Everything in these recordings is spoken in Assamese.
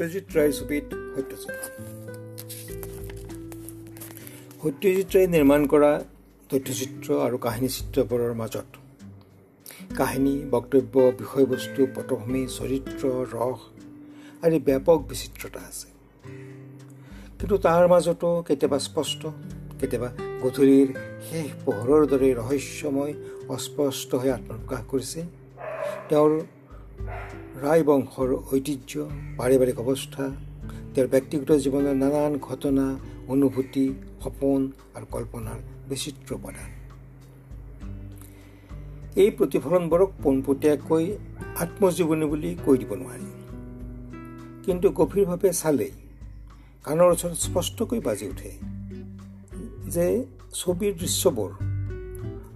সত্যজিৎ ৰায়ৰ ছবিত সত্যজিৎ সত্যজিৎ ৰায়ে নিৰ্মাণ কৰা তথ্যচিত্ৰ আৰু কাহিনী চিত্ৰবোৰৰ মাজত। কাহিনী বক্তব্য বিষয়বস্তু পটভূমি চৰিত্ৰ ৰস আদি ব্যাপক বিচিত্ৰতা আছে। কিন্তু তাৰ মাজতো কেতিয়াবা স্পষ্ট কেতিয়াবা গধূলিৰ শেষ পোহৰৰ দৰে ৰহস্যময় অস্পষ্ট হৈ আত্মপ্ৰকাশ কৰিছে। তেওঁৰ ৰায় বংশৰ ঐতিহ্য পাৰিবাৰিক অৱস্থা তেওঁৰ ব্যক্তিগত জীৱনৰ নানান ঘটনা অনুভূতি সপোন আৰু কল্পনাৰ বিচিত্ৰ উপাদান। এই প্ৰতিফলনবোৰক পোনপটীয়াকৈ আত্মজীৱনী বুলি কৈ দিব নোৱাৰি। কিন্তু গভীৰভাৱে চালেই কাণৰ ওচৰত স্পষ্টকৈ বাজি উঠে যে ছবিৰ দৃশ্যবোৰ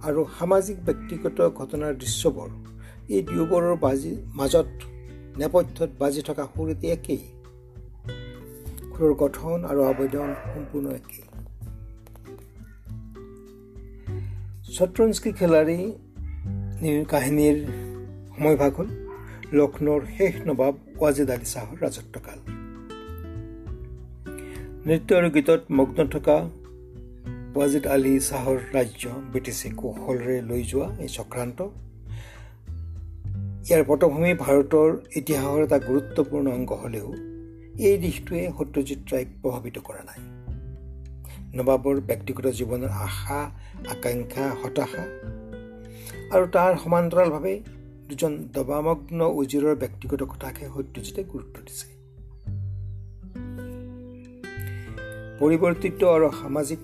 আৰু সামাজিক ব্যক্তিগত ঘটনাৰ দৃশ্যবোৰ এই দুয়োবোৰৰ বাজি মাজত নেপথ্যত বাজি থকা সুৰ এটি একেই। সুৰৰ গঠন আৰু আবেদন সম্পূৰ্ণ একেই। শত্ৰঞ্জকী খেলাৰী কাহিনীৰ সময়ভাগ হ'ল লক্ষ্ণৌৰ শেষ নবাব ৱাজিদ আলী শ্বাহৰ ৰাজত্বকাল। নৃত্য আৰু গীতত মগ্ন থকা ৱাজিদ আলী শ্বাহৰ ৰাজ্য ব্ৰিটিছে কৌশলেৰে লৈ যোৱা এই চক্ৰান্ত ইয়াৰ পটভূমি ভাৰতৰ ইতিহাসৰ এটা গুৰুত্বপূৰ্ণ অংগ হ'লেও এই দিশটোৱে সত্যজিৎ ৰায়ক প্ৰভাৱিত কৰা নাই। নবাবৰ ব্যক্তিগত জীৱনৰ আশা আকাংক্ষা হতাশা আৰু তাৰ সমান্তৰালভাৱে দুজন দবামগ্ন উজিৰৰ ব্যক্তিগত কথাকহে সত্যজিতে গুৰুত্ব দিছে। পৰিৱৰ্তিত আৰু সামাজিক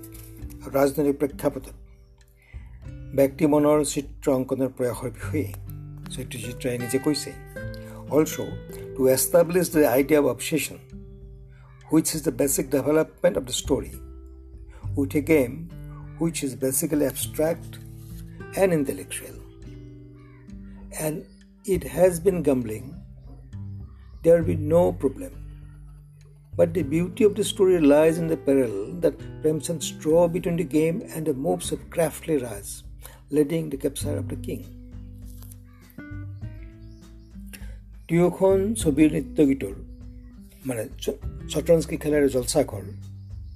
ৰাজনৈতিক প্ৰেক্ষাপটত ব্যক্তি মনৰ চিত্ৰ অংকনৰ প্ৰয়াসৰ বিষয়ে ચિત્રચિત્રા એને જે કોઈ છે also to establish the idea of obsession, which is the basic development of the story, with a game which is basically abstract and intellectual. And it has been gambling, there will be no problem. But the beauty of the story lies in the parallel that Premchand straw between the game and the moves of crafty Raj, leading the capture of the king. দুয়োখন ছবিৰ নৃত্য গীতৰ মানে শতৰঞ্জকী খেলাৰ জলচাঘৰ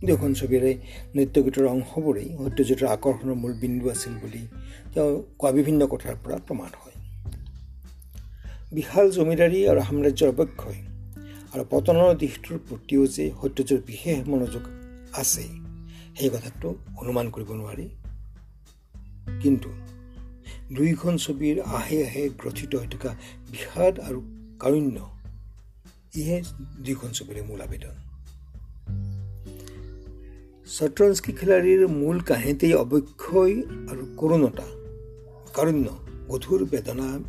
দুয়োখন ছবিৰে নৃত্য গীতৰ অংশবোৰেই সত্যজিতৰ আকৰ্ষণৰ মূল বিন্দু আছিল বুলি তেওঁ কোৱা বিভিন্ন কথাৰ পৰা প্ৰমাণ হয়। বিশাল জমিদাৰী আৰু সাম্ৰাজ্যৰ অৱক্ষয় আৰু পতনৰ দিশটোৰ প্ৰতিও যে সত্যযুৰ বিশেষ মনোযোগ আছে সেই কথাটো অনুমান কৰিব নোৱাৰি। কিন্তু দুয়োখন ছবিৰ আহে আহে গ্ৰথিত হৈ থকা বিষাদ আৰু কাৰুণ্য। ইহে দুয়োখন ছবিৰে মূল আবেদন। শতৰঞ্জকী খেলাৰীৰ মূল কাহিনীতেই অৱক্ষয় আৰু কৰোণতা কাৰুণ্য গধুৰ বেদনা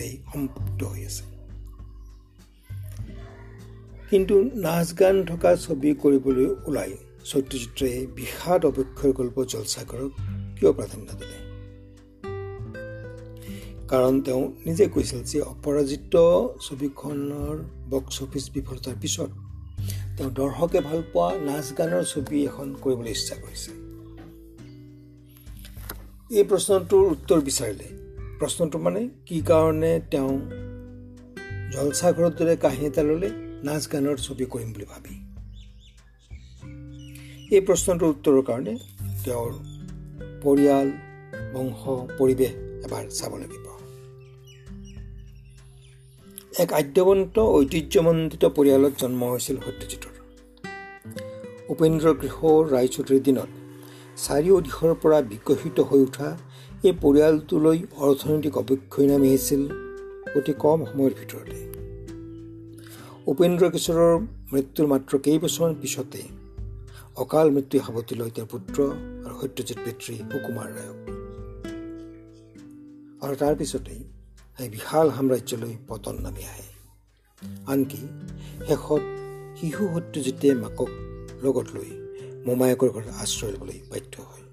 এই সম্পৃক্ত হৈ আছে। কিন্তু নাচ গান থকা ছবি কৰিবলৈ ওলাই সত্যজিত্ৰে বিষাদ অপেক্ষৰ গল্প জলচাগৰক কিয় প্ৰাধান্য দিলে? কাৰণ তেওঁ নিজে কৈছিল যে অপৰাজিত ছবিখনৰ বক্স অফিচ বিফলতাৰ পিছত তেওঁ দৰ্শকে ভাল পোৱা নাচ গানৰ ছবি এখন কৰিবলৈ ইচ্ছা কৰিছে। এই প্ৰশ্নটোৰ উত্তৰ বিচাৰিলে। প্ৰশ্নটো মানে কি কাৰণে তেওঁ জলচাঘৰৰ দৰে কাহিনী এটা ল'লে নাচ গানৰ ছবি কৰিম বুলি ভাবি? এই প্ৰশ্নটোৰ উত্তৰৰ কাৰণে তেওঁৰ পৰিয়াল বংশ পৰিৱেশ এবাৰ চাব লাগিব। এক আদ্যৱন্ত ঐতিহ্যমণ্ডিত পৰিয়ালত জন্ম হৈছিল সত্যজিতৰ। উপেন্দ্ৰ কিশোৰ ৰায়চৌধুৰীৰ দিনত চাৰিও দিশৰ পৰা বিকশিত হৈ উঠা এই পৰিয়ালটোলৈ অৰ্থনৈতিক অৱক্ষয় নামি আহিছিল অতি কম সময়ৰ ভিতৰতে। উপেন্দ্ৰ কিশোৰৰ মৃত্যুৰ মাত্ৰ কেইবছৰমান পিছতে অকাল মৃত্যু সাৱটি লৈ তেওঁৰ পুত্ৰ আৰু সত্যজিৎ পিতৃ সুকুমাৰ ৰায়ক। আৰু তাৰ এই বিশাল সাম্ৰাজ্যলৈ পতন নামি আহে। আনকি শেষত শিশু সত্যজিতে মাকক লগত লৈ মোমায়েকৰ ঘৰত আশ্ৰয় ল'বলৈ বাধ্য হয়।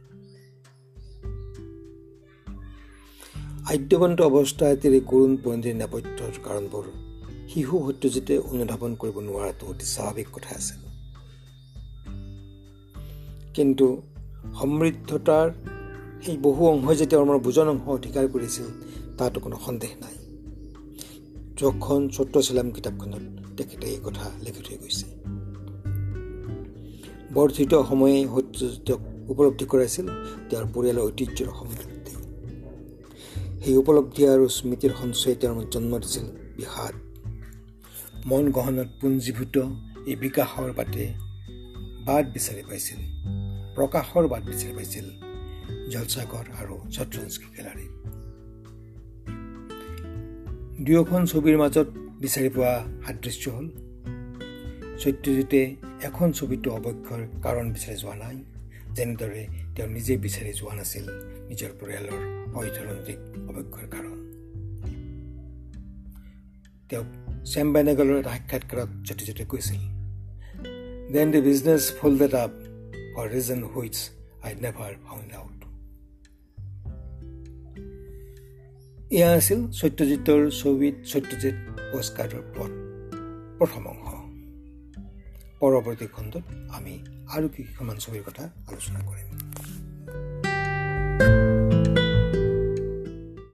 আদ্যৱন্ত অৱস্থা এটিৰে কৰুণ পঞ্জীৰ নেপথ্যৰ কাৰণবোৰ শিশু সত্যজিতে অনুধাৱন কৰিব নোৱাৰাটো অতি স্বাভাৱিক কথা আছিল। কিন্তু সমৃদ্ধতাৰ সেই বহু অংশই যেতিয়া আমাৰ বুজন অংশ অধিকাৰ কৰিছিল তাতো কোনো সন্দেহ নাই। যখন চত্ৰ চিলাম কিতাপখনত তেখেতে এই কথা লিখি থৈ গৈছে। বৰ্ধিত সময়ে সত্যজিতক উপলব্ধি কৰাইছিল তেওঁৰ পৰিয়ালৰ ঐতিহ্যৰ সমৃদ্ধি সেই উপলব্ধি আৰু স্মৃতিৰ সঞ্চয়ে তেওঁৰ জন্ম দিছিল বিষাদ। মন গহনত পুঞ্জীভূত এই বিকাশৰ বাটে বাট বিচাৰি পাইছিল। প্ৰকাশৰ বাট বিচাৰি পাইছিল জলসাগৰ আৰু ছত্ৰঞ্জী গেলাৰীত। দুয়োখন ছবিৰ মাজত বিচাৰি পোৱা সাদৃশ্য হ'ল। সত্যজিতে এখন ছবিতো অৱক্ষৰ কাৰণ বিচাৰি যোৱা নাই যেনেদৰে তেওঁ নিজে বিচাৰি যোৱা নাছিল নিজৰ পৰিয়ালৰ অৰ্থনৈতিক অৱক্ষৰ কাৰণ। তেওঁক চেম বেনেগলৰ এটা সাক্ষাৎকাৰত সত্যজিতে কৈছিল then the business folded up for reason which I never found out এয়া আছিল সত্যজিতৰ ছবিত সত্যজিত পুৰস্কাৰৰ পথ প্ৰথম অংশ। পৰৱৰ্তী খণ্ডত আমি আৰু কেইখনমান ছবিৰ কথা আলোচনা কৰিম।